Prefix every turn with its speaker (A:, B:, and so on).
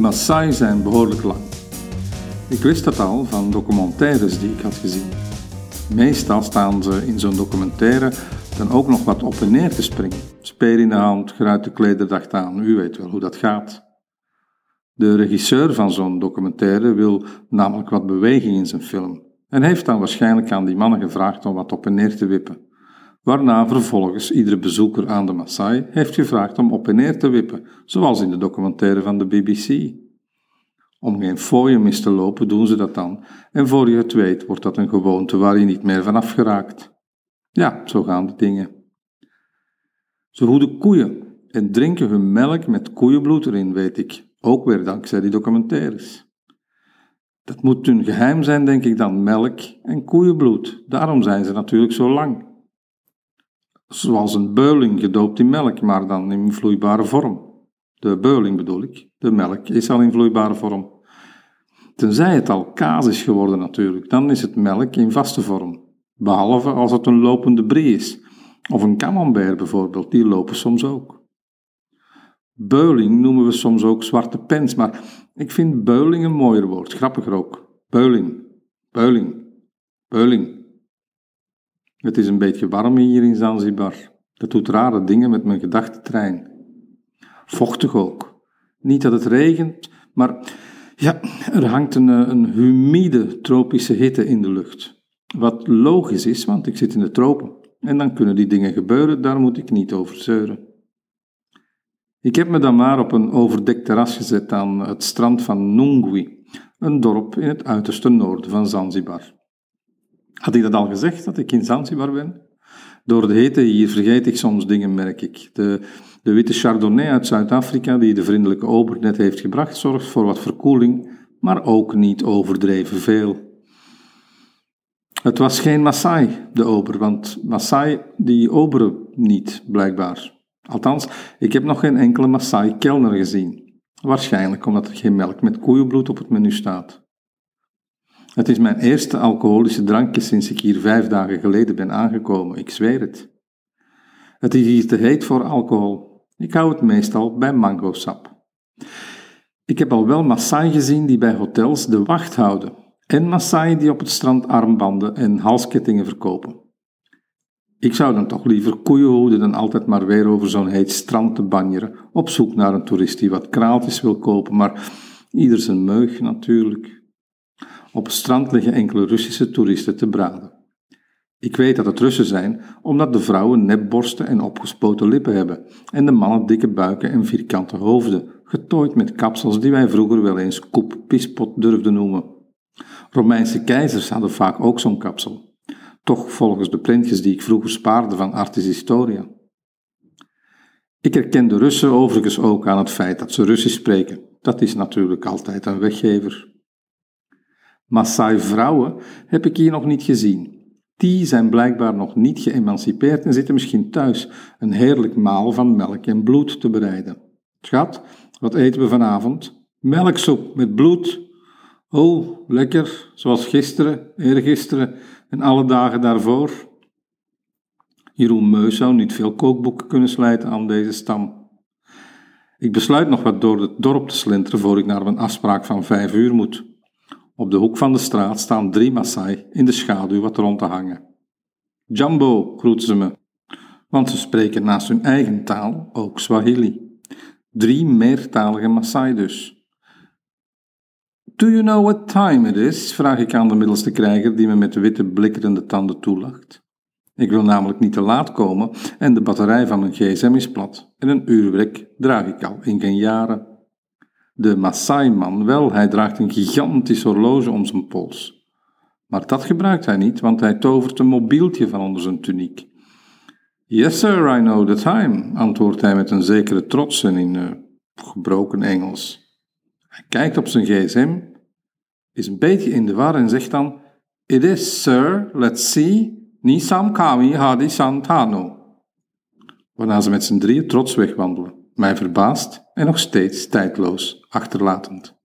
A: Maasai zijn behoorlijk lang. Ik wist dat al van documentaires die ik had gezien. Meestal staan ze in zo'n documentaire dan ook nog wat op en neer te springen. Speer in de hand, geruite klederdacht aan, u weet wel hoe dat gaat. De regisseur van zo'n documentaire wil namelijk wat beweging in zijn film en heeft dan waarschijnlijk aan die mannen gevraagd om wat op en neer te wippen. Waarna vervolgens iedere bezoeker aan de Maasai heeft gevraagd om op en neer te wippen, zoals in de documentaire van de BBC. Om geen fooien mis te lopen doen ze dat dan, en voor je het weet wordt dat een gewoonte waar je niet meer vanaf geraakt. Ja, zo gaan die dingen. Ze hoeden koeien en drinken hun melk met koeienbloed erin, weet ik. Ook weer dankzij die documentaires. Dat moet hun geheim zijn, denk ik dan, melk en koeienbloed. Daarom zijn ze natuurlijk zo lang. Zoals een beuling gedoopt in melk, maar dan in vloeibare vorm. De beuling bedoel ik. De melk is al in vloeibare vorm. Tenzij het al kaas is geworden natuurlijk, dan is het melk in vaste vorm. Behalve als het een lopende brie is. Of een camembert bijvoorbeeld, die lopen soms ook. Beuling noemen we soms ook zwarte pens, maar ik vind beuling een mooier woord, grappiger ook. Beuling, beuling, beuling. Het is een beetje warm hier in Zanzibar. Dat doet rare dingen met mijn gedachtentrein. Vochtig ook. Niet dat het regent, maar ja, er hangt een, eh, een humide tropische hitte in de lucht. Wat logisch is, want ik zit in de tropen. En dan kunnen die dingen gebeuren, daar moet ik niet over zeuren. Ik heb me dan maar op een overdekt terras gezet aan het strand van Nungwi, een dorp in het uiterste noorden van Zanzibar. Had ik dat al gezegd, dat ik in Zanzibar ben? Door de hitte hier vergeet ik soms dingen, merk ik. De, de witte Chardonnay uit Zuid-Afrika, die de vriendelijke ober net heeft gebracht, zorgt voor wat verkoeling, maar ook niet overdreven veel. Het was geen Maasai, de ober, want Maasai die oberen niet, blijkbaar. Althans, ik heb nog geen enkele Maasai-kelner gezien. Waarschijnlijk omdat er geen melk met koeienbloed op het menu staat. Het is mijn eerste alcoholische drankje sinds ik hier vijf dagen geleden ben aangekomen, ik zweer het. Het is hier te heet voor alcohol. Ik hou het meestal bij mangosap. Ik heb al wel Maasai gezien die bij hotels de wacht houden en Maasai die op het strand armbanden en halskettingen verkopen. Ik zou dan toch liever koeien hoeden dan altijd maar weer over zo'n heet strand te banjeren, op zoek naar een toerist die wat kraaltjes wil kopen, maar ieder zijn meug natuurlijk. Op het strand liggen enkele Russische toeristen te braden. Ik weet dat het Russen zijn, omdat de vrouwen nepborsten en opgespoten lippen hebben, en de mannen dikke buiken en vierkante hoofden, getooid met kapsels die wij vroeger wel eens koep pispot durfden noemen. Romeinse keizers hadden vaak ook zo'n kapsel. Toch volgens de printjes die ik vroeger spaarde van Artis Historia. Ik herken de Russen overigens ook aan het feit dat ze Russisch spreken. Dat is natuurlijk altijd een weggever. Maasai-vrouwen heb ik hier nog niet gezien. Die zijn blijkbaar nog niet geëmancipeerd en zitten misschien thuis een heerlijk maal van melk en bloed te bereiden. Schat, wat eten we vanavond? Melksoep met bloed. Oh, lekker, zoals gisteren, eergisteren en alle dagen daarvoor. Jeroen Meus zou niet veel kookboeken kunnen slijten aan deze stam. Ik besluit nog wat door het dorp te slenteren voor ik naar mijn afspraak van vijf uur moet. Op de hoek van de straat staan drie Maasai in de schaduw wat rond te hangen. Jumbo, groeten ze me, want ze spreken naast hun eigen taal ook Swahili. Drie meertalige Maasai dus. Do you know what time it is? vraag ik aan de middelste krijger die me met witte blikkerende tanden toelacht. Ik wil namelijk niet te laat komen en de batterij van mijn gsm is plat en een uurwerk draag ik al in geen jaren. De Maasai-man wel, hij draagt een gigantisch horloge om zijn pols. Maar dat gebruikt hij niet, want hij tovert een mobieltje van onder zijn tuniek. Yes, sir, I know the time, antwoordt hij met een zekere trots en in uh, gebroken Engels. Hij kijkt op zijn gsm, is een beetje in de war en zegt dan: It is, sir, let's see, Nisam Kami Hadi Santano. Waarna ze met z'n drieën trots wegwandelen, mij verbaasd en nog steeds tijdloos achterlatend.